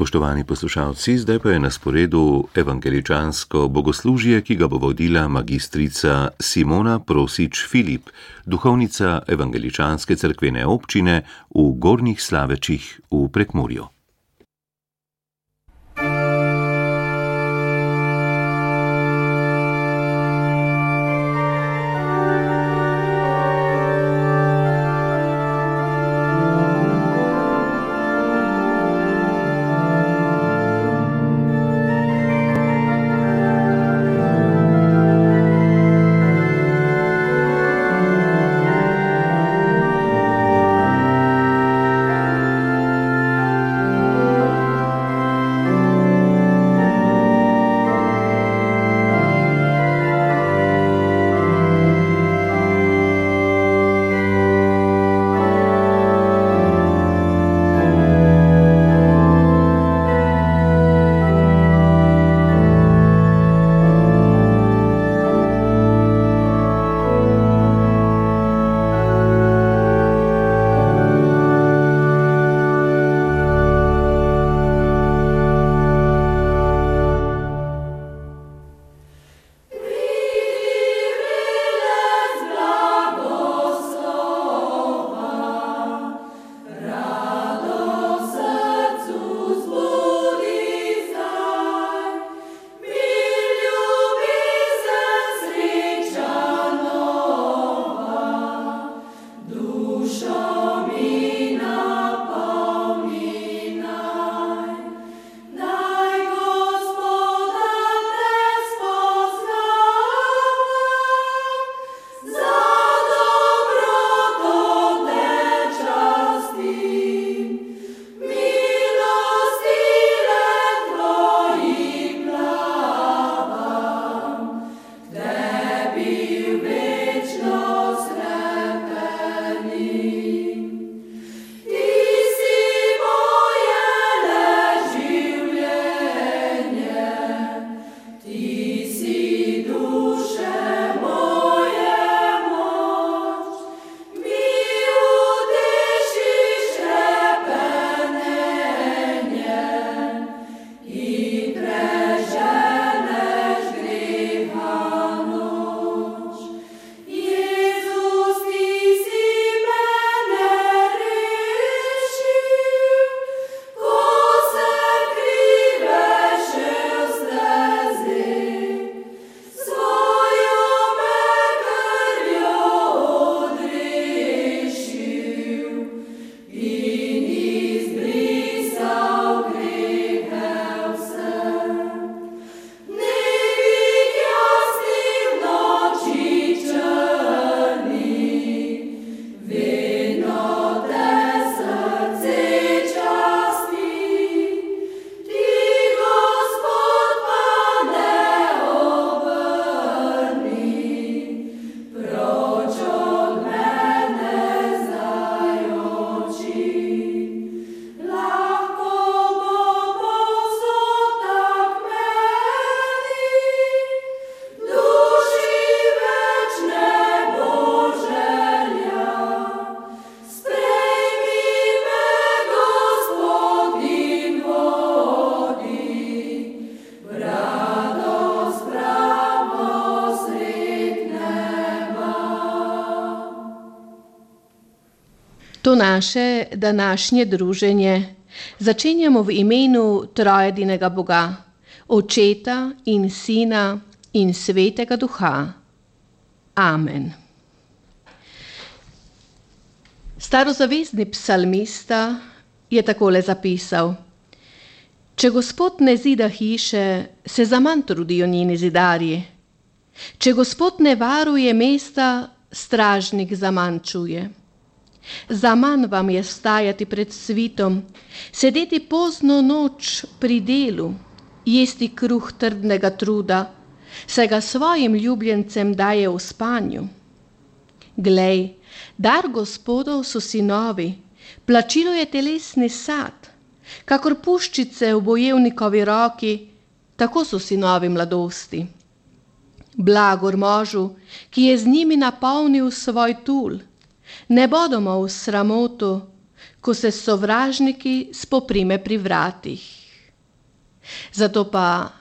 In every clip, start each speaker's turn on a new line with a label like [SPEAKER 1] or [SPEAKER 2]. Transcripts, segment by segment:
[SPEAKER 1] Spoštovani poslušalci, zdaj pa je na sporedu evangeličansko bogoslužje, ki ga bo vodila magistrica Simona Prosič Filip, duhovnica evangeličanske cerkvene občine v Gornjih Slavečih v Prekmurju.
[SPEAKER 2] To naše današnje druženje začenjamo v imenu trojedinega Boga, Očeta in Sina in Svetega Duha. Amen. Starozavezni psalmista je takole zapisal: Če Gospod ne zida hiše, se zaman trudijo njeni zidarji. Če Gospod ne varuje mesta, stražnik zaman čuje. Zaman vam je stajati pred svitom, sedeti pozno noč pri delu, jesti kruh trdnega truda, se ga svojim ljubljencem daje v spanju. Glej, dar gospodov so sinovi, plačilo je telesni sad, kakor puščice v bojevnikovi roki, tako so sinovi mladosti. Blagor možu, ki je z njimi napolnil svoj tul ne bodemo v sramotu, ko se sovražniki spoprime pri vratih. Zato pa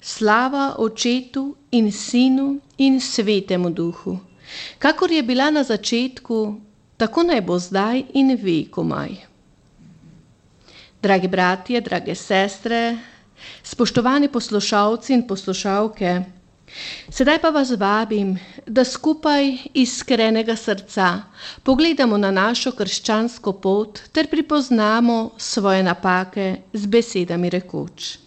[SPEAKER 2] slava Očetu in Sinu in Svetemu Duhu, kakor je bila na začetku, tako naj bo zdaj in vekomaj. Dragi bratje, drage sestre, spoštovani poslušalci in poslušalke, sedaj pa vas vabim, da skupaj iskrenega srca pogledamo na našo krščansko pot ter pripoznamo svoje napake z besedami rekoč.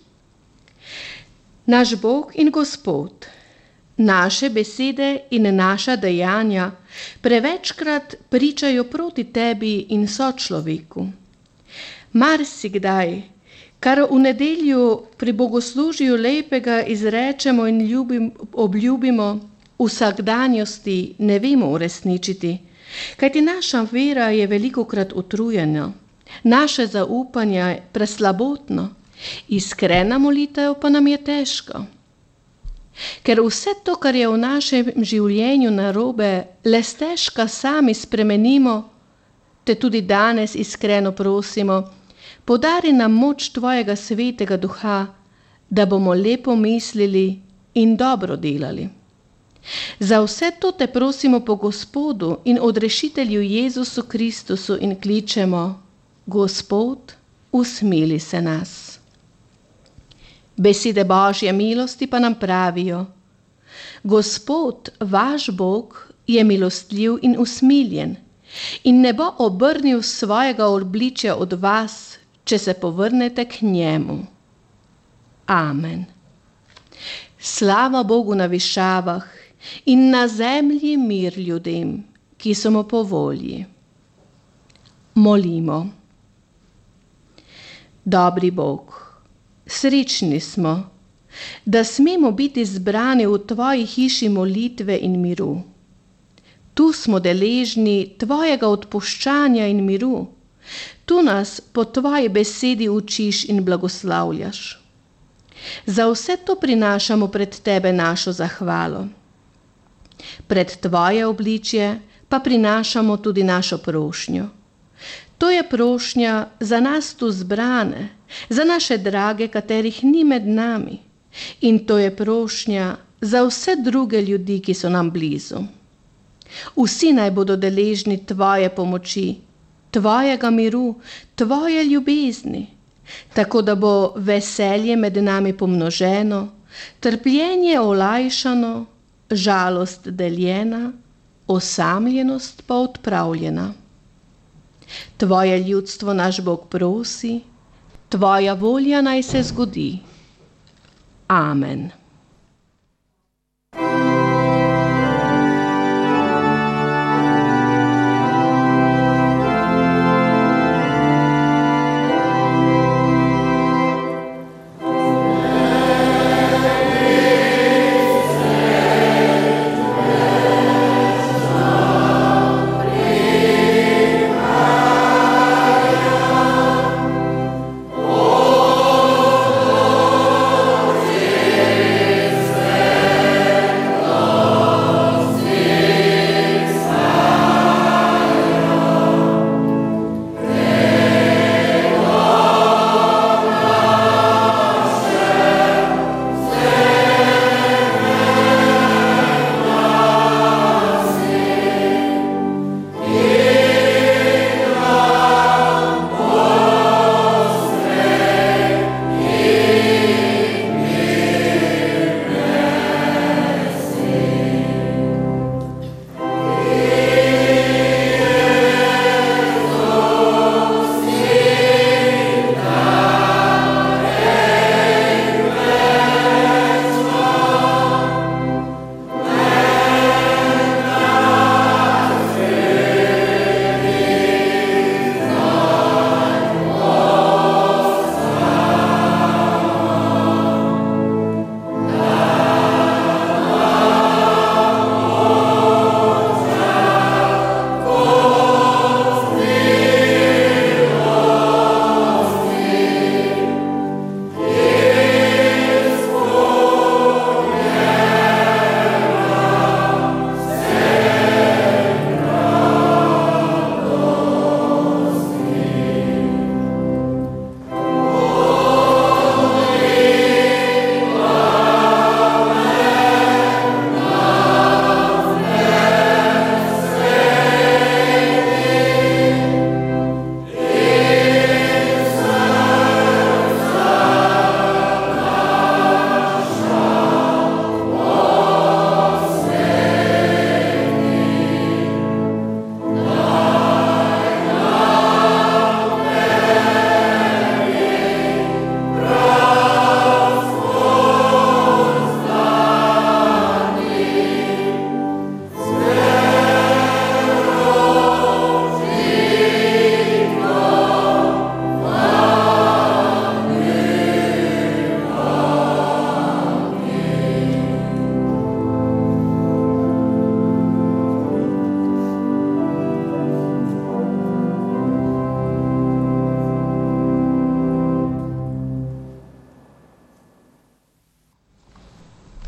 [SPEAKER 2] Naš Bog in Gospod, naše besede in naša dejanja prevečkrat pričajo proti tebi in sočloveku. Mar si kdaj, kar v nedelju pri bogoslužju lepega izrečemo in ljubim, obljubimo, vsakdanjosti ne vemo uresničiti, kajti naša vera je veliko krat utrujena, naše zaupanje je preslabotno, iskrena molitev pa nam je težko. Ker vse to, kar je v našem življenju narobe, le stežka sami spremenimo, te tudi danes iskreno prosimo, podari nam moč Tvojega svetega duha, da bomo lepo mislili in dobro delali. Za vse to te prosimo po Gospodu in odrešitelju Jezusu Kristusu in kličemo: Gospod, usmili se nas. Besede Božje milosti pa nam pravijo: Gospod, vaš Bog, je milostljiv in usmiljen in ne bo obrnil svojega obličja od vas, če se povrnete k njemu. Amen. Slava Bogu na višavah in na zemlji mir ljudem, ki so mu po volji. Molimo. Dobri Bog, srečni smo, da smemo biti zbrani v Tvoji hiši molitve in miru. Tu smo deležni Tvojega odpuščanja in miru. Tu nas po Tvoji besedi učiš in blagoslavljaš. Za vse to prinašamo pred Tebe našo zahvalo. Pred Tvoje obličje pa prinašamo tudi našo prošnjo. To je prošnja za nas tu zbrane, za naše drage, katerih ni med nami. In to je prošnja za vse druge ljudi, ki so nam blizu. Vsi naj bodo deležni Tvoje pomoči, Tvojega miru, Tvoje ljubezni, tako da bo veselje med nami pomnoženo, trpljenje olajšano, žalost deljena, osamljenost pa odpravljena. Tvoje ljudstvo naš Bog prosi, Tvoja volja naj se zgodi. Amen.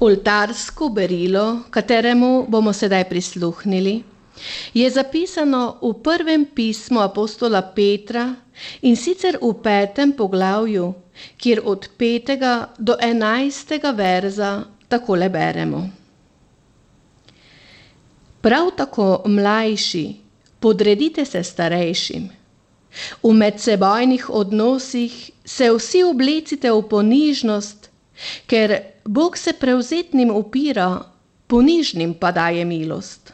[SPEAKER 2] Oltarsko berilo, kateremu bomo sedaj prisluhnili, je zapisano v prvem pismu apostola Petra in sicer v petem poglavju, kjer od petega do enajstega verza takole beremo. Prav tako mlajši, podredite se starejšim. V medsebojnih odnosih se vsi oblecite v ponižnost, ker Bog se prevzetnim upira, ponižnim pa daje milost.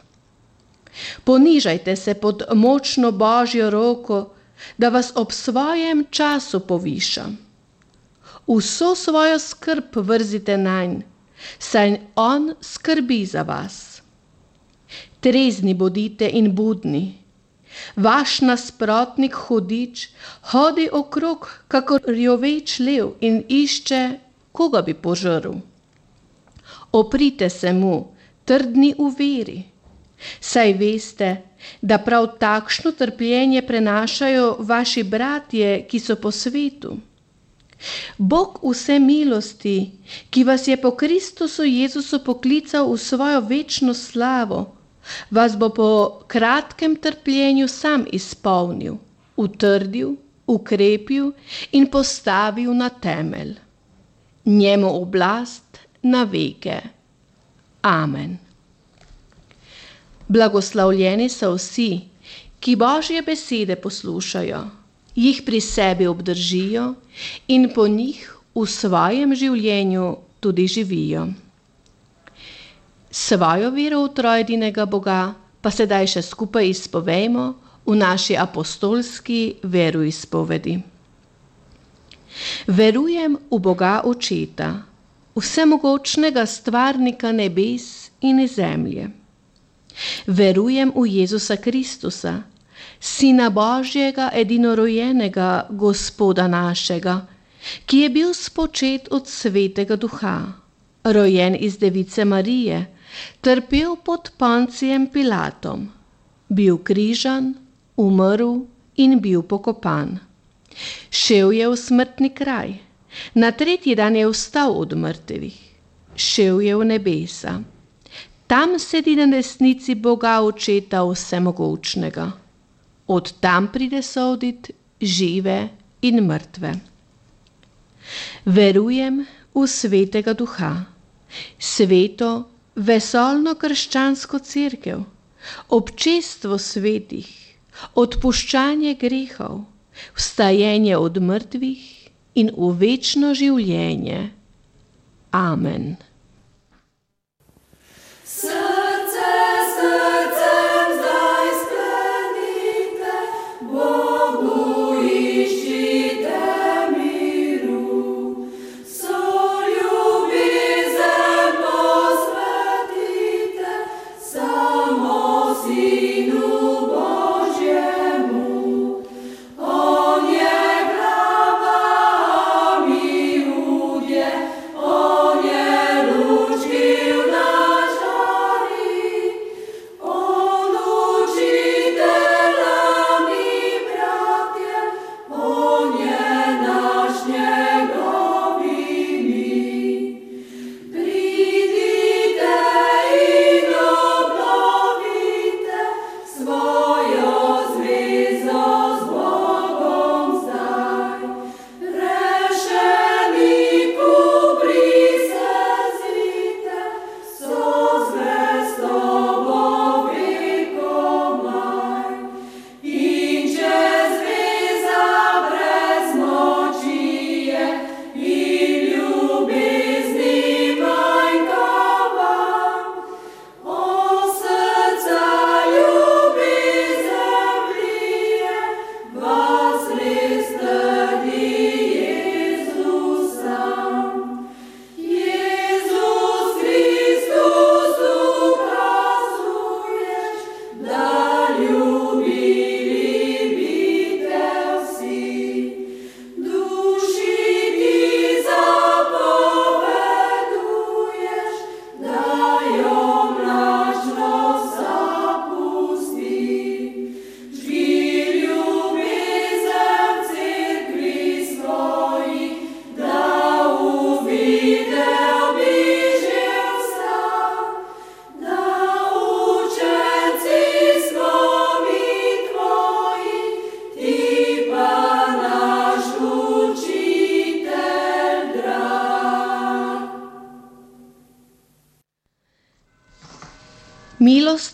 [SPEAKER 2] Ponižajte se pod močno božjo roko, da vas ob svojem času poviša. Vso svojo skrb vrzite na nj, saj on skrbi za vas. Trezni bodite in budni. Vaš nasprotnik hudič hodi okrog, kakor rjoveč lev in išče, koga bi požrl. Oprite se mu, trdni v veri. Saj veste, da prav takšno trpljenje prenašajo vaši bratje, ki so po svetu. Bog vse milosti, ki vas je po Kristusu Jezusu poklical v svojo večno slavo, vas bo po kratkem trpljenju sam izpolnil, utrdil, ukrepil in postavil na temelj. Njemu oblast na veke. Amen. Blagoslavljeni so vsi, ki Božje besede poslušajo, jih pri sebi obdržijo in po njih v svojem življenju tudi živijo. Svojo vero v trojedinega Boga pa sedaj še skupaj izpovejmo v naši apostolski veroizpovedi. Verujem v Boga Očeta, vsemogočnega stvarnika nebes in zemlje. Verujem v Jezusa Kristusa, Sina Božjega, edinorojenega Gospoda našega, ki je bil spočet od svetega duha, rojen iz device Marije, trpel pod pancijem Pilatom, bil križan, umrl in bil pokopan. Šel je v smrtni kraj, na tretji dan je vstal od mrtvih, šel je v nebesa. Tam sedi na desnici Boga Očeta Vsemogočnega. Od tam pride sodit žive in mrtve. Verujem v svetega duha, sveto, vesolno krščansko crkev, občestvo svetih, odpuščanje grehov, vstajenje od mrtvih in v večno življenje. Amen.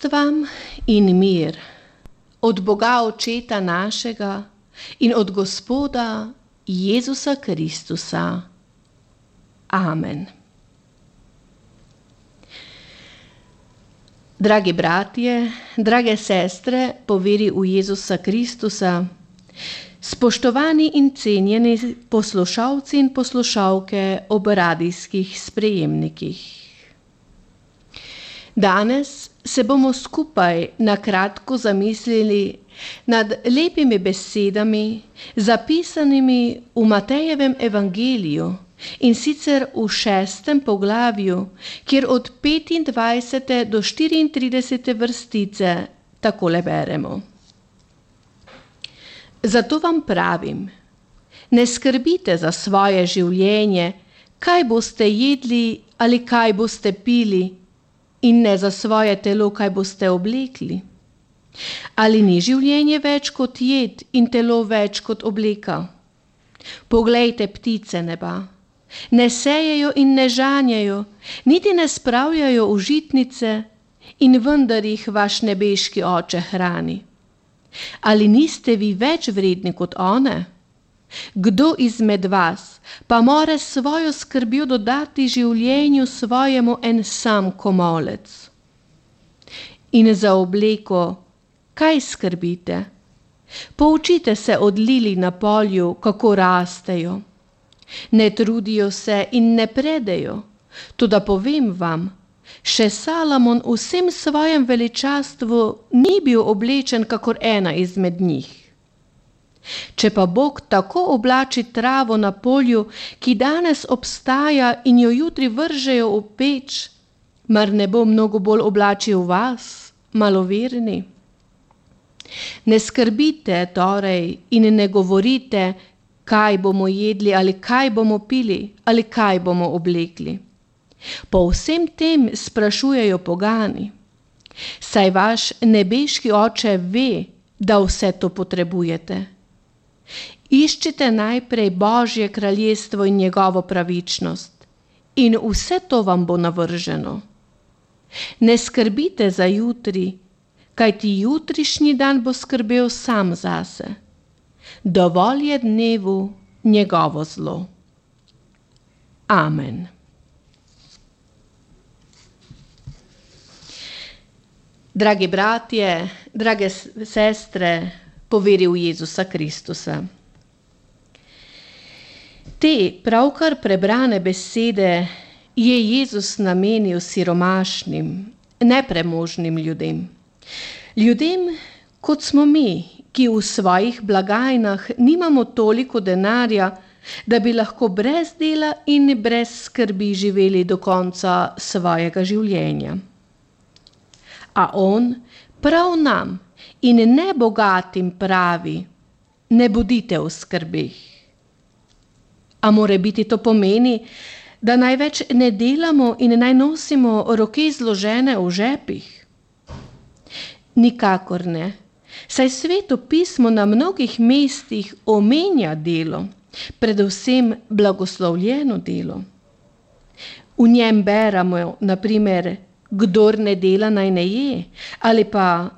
[SPEAKER 2] Vam in mir od Boga Očeta našega in od Gospoda Jezusa Kristusa. Amen. Dragi bratje, drage sestre, poveri v Jezusa Kristusa, spoštovani in cenjeni poslušalci in poslušalke ob radijskih sprejemnikih. Danes se bomo skupaj na kratko zamislili nad lepimi besedami, zapisanimi v Matejevem evangeliju in sicer v šestem poglavju, kjer od 25. do 34. vrstice takole beremo. Zato vam pravim, ne skrbite za svoje življenje, kaj boste jedli ali kaj boste pili, in ne za svoje telo, kaj boste oblekli. Ali ni življenje več kot jed in telo več kot obleka? Poglejte ptice neba. Ne sejejo in ne žanjajo, niti ne spravljajo v žitnice, in vendar jih vaš nebeški oče hrani. Ali niste vi več vredni kot one? Kdo izmed vas pa more svojo skrbjo dodati življenju svojemu en sam komolec? In za obleko, kaj skrbite? Poučite se od lili na polju, kako rastejo. Ne trudijo se in ne predejo, tudi povem vam, še Salomon v vsem svojem veličastvu ni bil oblečen kakor ena izmed njih. Če pa Bog tako oblači travo na polju, ki danes obstaja in jo jutri vržejo v peč, mar ne bo mnogo bolj oblačil vas, maloverni? Ne skrbite torej in ne govorite, kaj bomo jedli ali kaj bomo pili ali kaj bomo oblekli. Po vsem tem sprašujejo pogani. Saj vaš nebeški oče ve, da vse to potrebujete. Iščite najprej Božje kraljestvo in njegovo pravičnost, in vse to vam bo navrženo. Ne skrbite za jutri, kajti jutrišnji dan bo skrbel sam zase. Dovolj je dnevu njegovo zlo. Amen. Dragi bratje, drage sestre, poveri v Jezusa Kristusa. Te pravkar prebrane besede je Jezus namenil siromašnim, nepremožnim ljudem. Ljudem, kot smo mi, ki v svojih blagajnah nimamo toliko denarja, da bi lahko brez dela in brez skrbi živeli do konca svojega življenja. A on prav nam, in ne bogatim pravi, ne bodite v skrbeh. A more biti to pomeni, da največ ne delamo in naj nosimo roke zložene v žepih? Nikakor ne. Saj sveto pismo na mnogih mestih omenja delo, predvsem blagoslovljeno delo. V njem beramo, naprimer, kdor ne dela, naj ne je, ali pa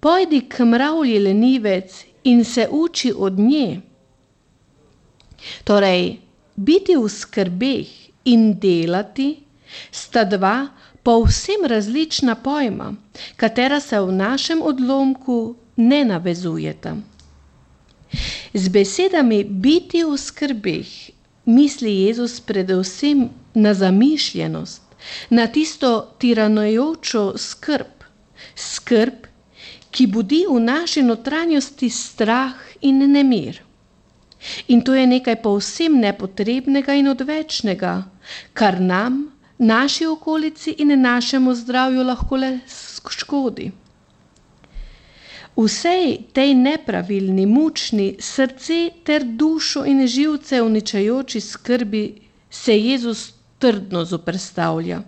[SPEAKER 2] Pojdi k mravlji lenivec in se uči od nje. Torej, biti v skrbeh in delati sta dva povsem različna pojma, katera se v našem odlomku ne navezujeta. Z besedami biti v skrbeh misli Jezus predvsem na zamišljenost, na tisto tiranojočo skrb, skrb, ki budi v naši notranjosti strah in nemir. In to je nekaj povsem nepotrebnega in odvečnega, kar nam, naši okolici in našemu zdravju lahko le škodi. Vsej tej nepravilni, mučni, srce ter dušo in živce uničajoči skrbi se Jezus trdno zoprstavlja.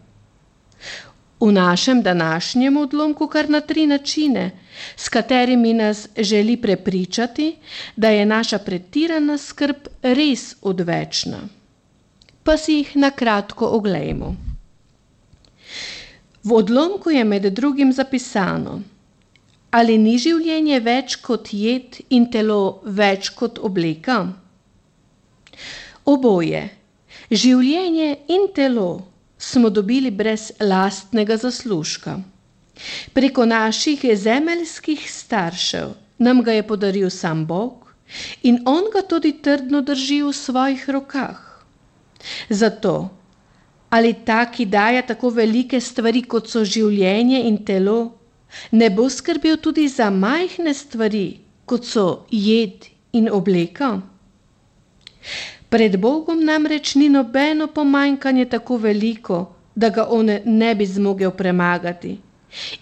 [SPEAKER 2] V našem današnjem odlomku kar na tri načine, s katerimi nas želi prepričati, da je naša pretirana skrb res odvečna. Pa si jih na kratko oglejmo. V odlomku je med drugim zapisano: Ali ni življenje več kot jed in telo več kot obleka? Oboje, življenje in telo, smo dobili brez lastnega zaslužka. Preko naših zemeljskih staršev nam ga je podaril sam Bog in on ga tudi trdno drži v svojih rokah. Zato ali ta, ki daje tako velike stvari, kot so življenje in telo, ne bo skrbel tudi za majhne stvari, kot so jed in obleka? Pred Bogom namreč ni nobeno pomanjkanje tako veliko, da ga on ne bi zmogel premagati,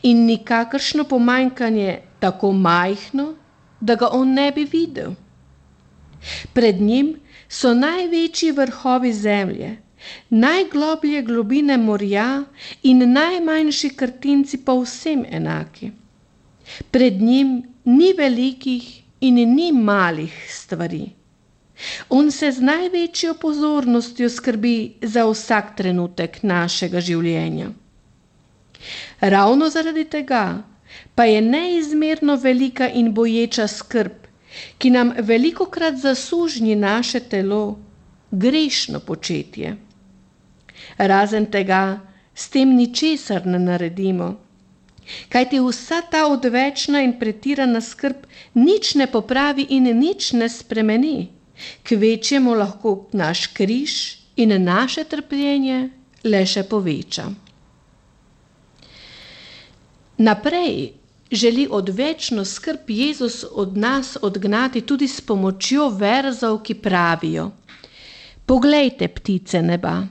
[SPEAKER 2] in nikakršno pomanjkanje tako majhno, da ga on ne bi videl. Pred njim so največji vrhovi zemlje, najgloblje globine morja in najmanjši krtinci pa vsem enaki. Pred njim ni velikih in ni malih stvari. On se z največjo pozornostjo skrbi za vsak trenutek našega življenja. Ravno zaradi tega pa je neizmerno velika in boječa skrb, ki nam veliko krat zasužnji naše telo, grešno početje. Razen tega, s tem ničesar ne naredimo. Kaj ti vsa ta odvečna in pretirana skrb nič ne popravi in nič ne spremeni, k večjemu lahko naš križ in naše trpljenje le še poveča. Naprej želi odvečno skrb Jezus od nas odgnati tudi s pomočjo verzov, ki pravijo: Poglejte, ptice neba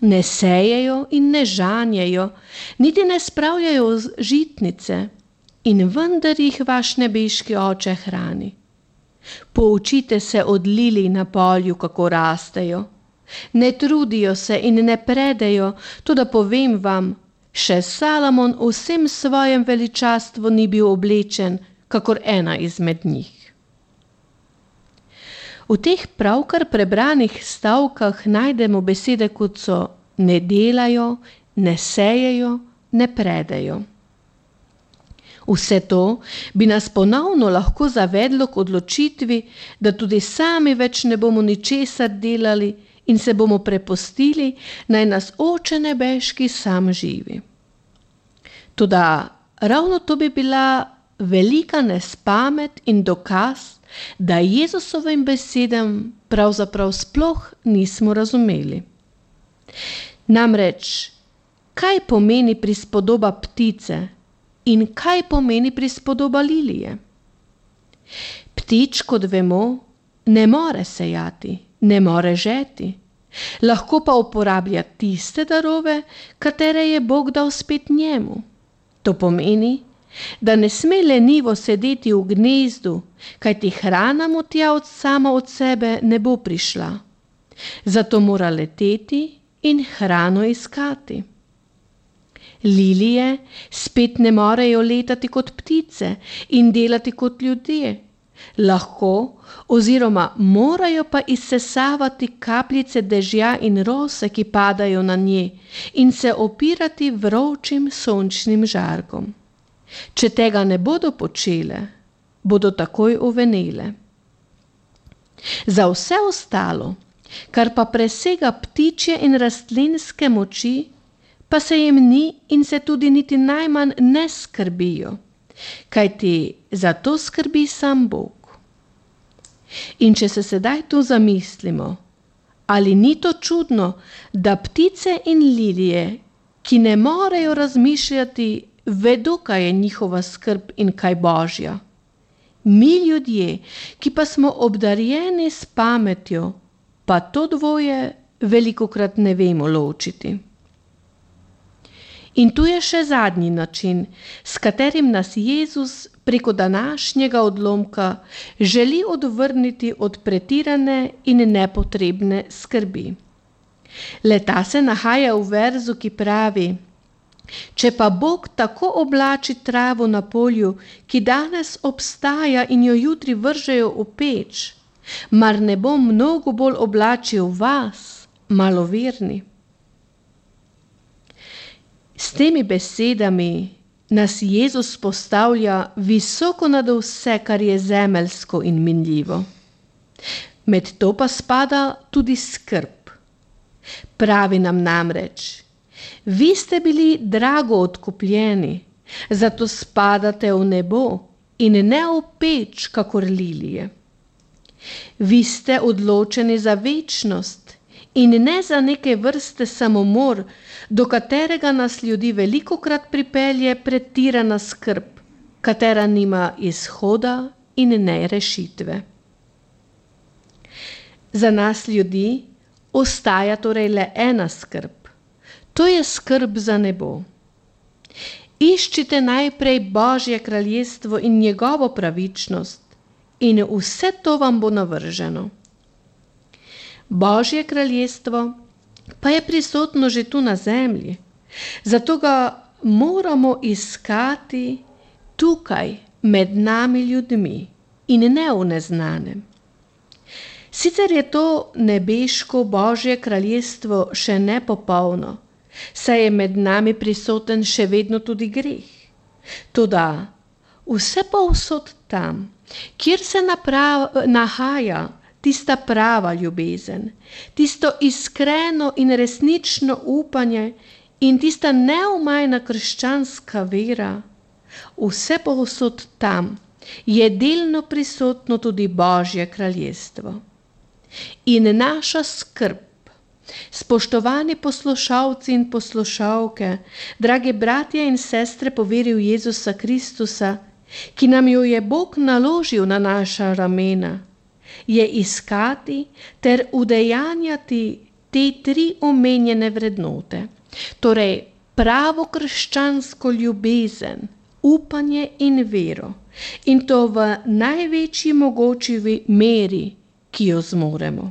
[SPEAKER 2] ne sejejo in ne žanjejo, niti ne spravljajo žitnice, in vendar jih vaš nebeški oče hrani. Poučite se od lili na polju, kako rastejo. Ne trudijo se in ne predejo, to da povem vam, še Salomon v vsem svojem veličastvu ni bil oblečen, kakor ena izmed njih. V teh pravkar prebranih stavkah najdemo besede, kot so ne delajo, ne sejejo, ne predejo. Vse to bi nas ponovno lahko zavedlo k odločitvi, da tudi sami več ne bomo ničesar delali in se bomo prepustili, naj nas oče nebeški sam živi. Tudi ravno to bi bila velika nespamet in dokaz, da Jezusovim besedam pravzaprav sploh nismo razumeli. Namreč, kaj pomeni prispodoba ptice in kaj pomeni prispodoba lilije? Ptič, kot vemo, ne more sejati, ne more žeti, lahko pa uporablja tiste darove, katere je Bog dal spet njemu. To pomeni, da ne sme lenivo sedeti v gnezdu, kajti hrana mu tja od sama od sebe ne bo prišla. Zato mora leteti in hrano iskati. Lilije spet ne morejo letati kot ptice in delati kot ljudje. Lahko oziroma morajo pa izsesavati kapljice dežja in rose, ki padajo na nje, in se opirati vročim sončnim žarkom. Če tega ne bodo počele, bodo takoj uvenele. Za vse ostalo, kar pa presega ptičje in rastlinske moči, pa se jim ni in se tudi niti najmanj ne skrbijo, kajti za to skrbi sam Bog. In če se sedaj tu zamislimo, ali ni to čudno, da ptice in lilije, ki ne morejo razmišljati vedo, kaj je njihova skrb in kaj božja. Mi ljudje, ki pa smo obdarjeni s pametjo, pa to dvoje veliko krat ne vemo ločiti. In tu je še zadnji način, s katerim nas Jezus preko današnjega odlomka želi odvrniti od pretirane in nepotrebne skrbi. Leta se nahaja v verzu, ki pravi: Če pa Bog tako oblači travo na polju, ki danes obstaja in jo jutri vržejo v peč, mar ne bo mnogo bolj oblačil vas, maloverni? S temi besedami nas Jezus postavlja visoko nad vse, kar je zemeljsko in minljivo. Med to pa spada tudi skrb. Pravi nam namreč, vi ste bili drago odkupljeni, zato spadate v nebo in ne v peč, kakor lilije. Vi ste odločeni za večnost in ne za neke vrste samomor, do katerega nas ljudi veliko krat pripelje pretirana skrb, katera nima izhoda in ne rešitve. Za nas ljudi ostaja torej le ena skrb, to je skrb za nebo. Iščite najprej Božje kraljestvo in njegovo pravičnost, in vse to vam bo navrženo. Božje kraljestvo pa je prisotno že tu na zemlji, zato ga moramo iskati tukaj med nami ljudmi in ne v neznanem. Sicer je to nebeško Božje kraljestvo še nepopolno, saj je med nami prisoten še vedno tudi greh. Toda vse pa vsod tam, kjer se naprav, nahaja tista prava ljubezen, tisto iskreno in resnično upanje in tista neumajna krščanska vera, vse pa vsod tam je delno prisotno tudi Božje kraljestvo in naša skrb. Spoštovani poslušalci in poslušalke, drage bratje in sestre po veri v Jezusa Kristusa, ki nam jo je Bog naložil na naša ramena, je iskati ter udejanjati te tri omenjene vrednote, torej pravo krščansko ljubezen, upanje in vero, in to v največji mogoči meri ki jo zmoremo.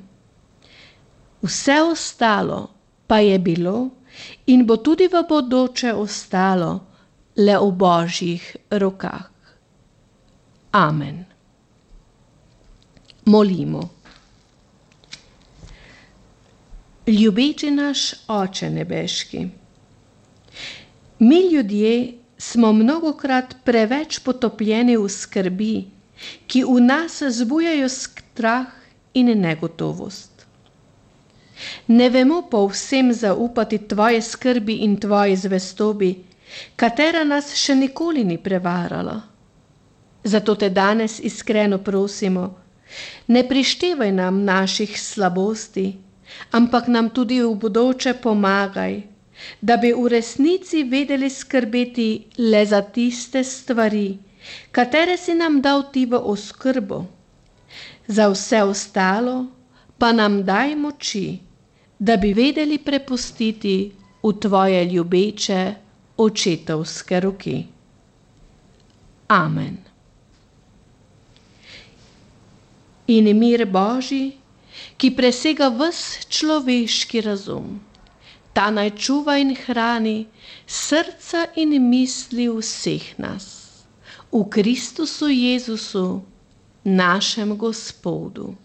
[SPEAKER 2] Vse ostalo pa je bilo in bo tudi v bodoče ostalo le v božjih rokah. Amen. Molimo. Ljubeči naš Oče nebeški, mi ljudje smo mnogokrat preveč potopljeni v skrbi, ki v nas zbujajo strah in negotovost. Ne vemo povsem zaupati tvoje skrbi in tvoji zvestobi, katera nas še nikoli ni prevarala. Zato te danes iskreno prosimo, ne prištevaj nam naših slabosti, ampak nam tudi v bodoče pomagaj, da bi v resnici vedeli skrbeti le za tiste stvari, katere si nam dal ti v oskrbo za vse ostalo pa nam daj moči, da bi vedeli prepustiti v tvoje ljubeče očetovske roki. Amen. In mir Božji, ki presega vse človeški razum, ta naj čuva in hrani srca in misli vseh nas. V Kristusu Jezusu našem Gospodu.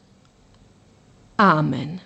[SPEAKER 2] Amen.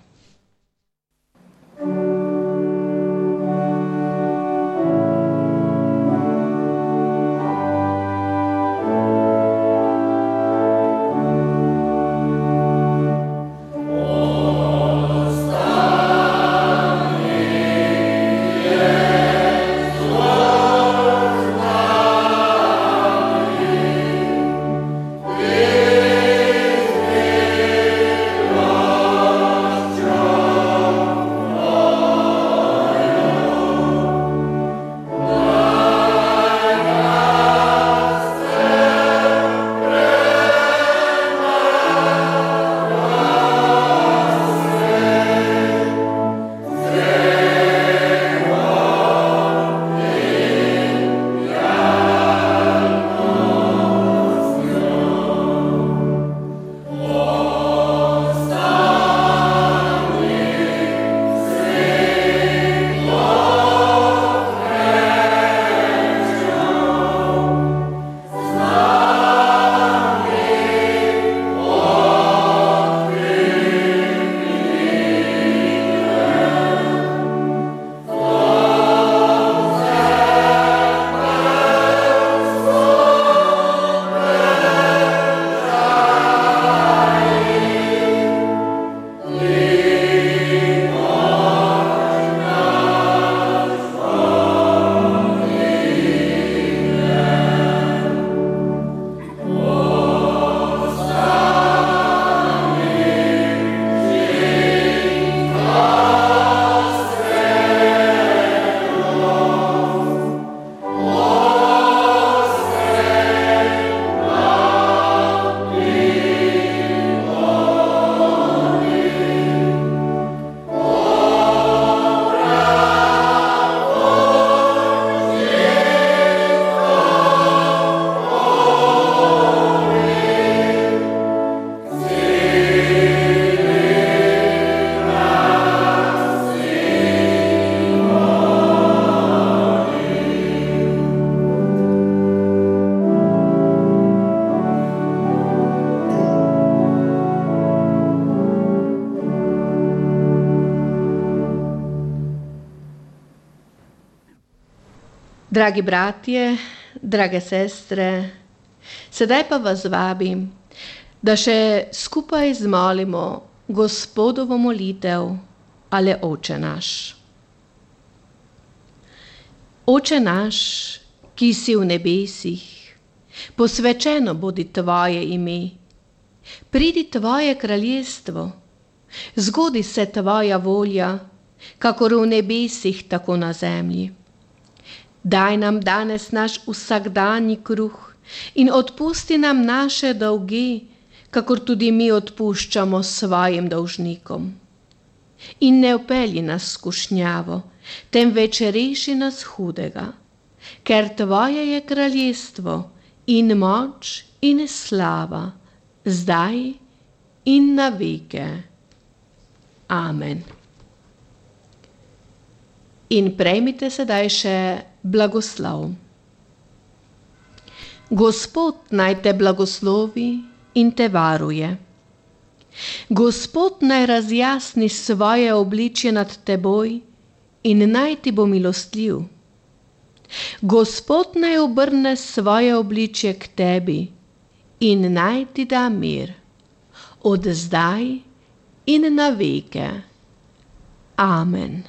[SPEAKER 2] Dragi bratje, drage sestre, sedaj pa vas vabim, da še skupaj zmolimo Gospodovo molitev ali Oče naš. Oče naš, ki si v nebesih, posvečeno bodi tvoje ime, pridi tvoje kraljestvo, zgodi se tvoja volja, kakor v nebesih, tako na zemlji. Daj nam danes naš vsakdanji kruh in odpusti nam naše dolge, kakor tudi mi odpuščamo svojim dolžnikom. In ne upelji nas skušnjavo, temveč reši nas hudega, ker tvoje je kraljestvo in moč in slava, zdaj in na veke. Amen. In prejmite sedaj še blagoslov. Gospod naj te blagoslovi in te varuje. Gospod naj razjasni svoje obličje nad teboj in naj ti bo milostljiv. Gospod naj obrne svoje obličje k tebi in naj ti da mir, od zdaj in na veke. Amen.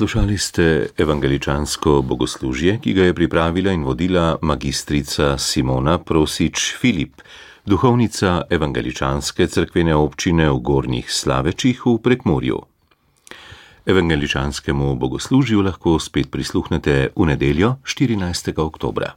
[SPEAKER 1] Poslušali ste evangeličansko bogoslužje, ki ga je pripravila in vodila magistrica Simona Prosič Filip, duhovnica evangeličanske cerkvene občine v Gornjih Slavečih v Prekmorju. Evangeličanskemu bogoslužju lahko spet prisluhnete v nedeljo 14. oktobra.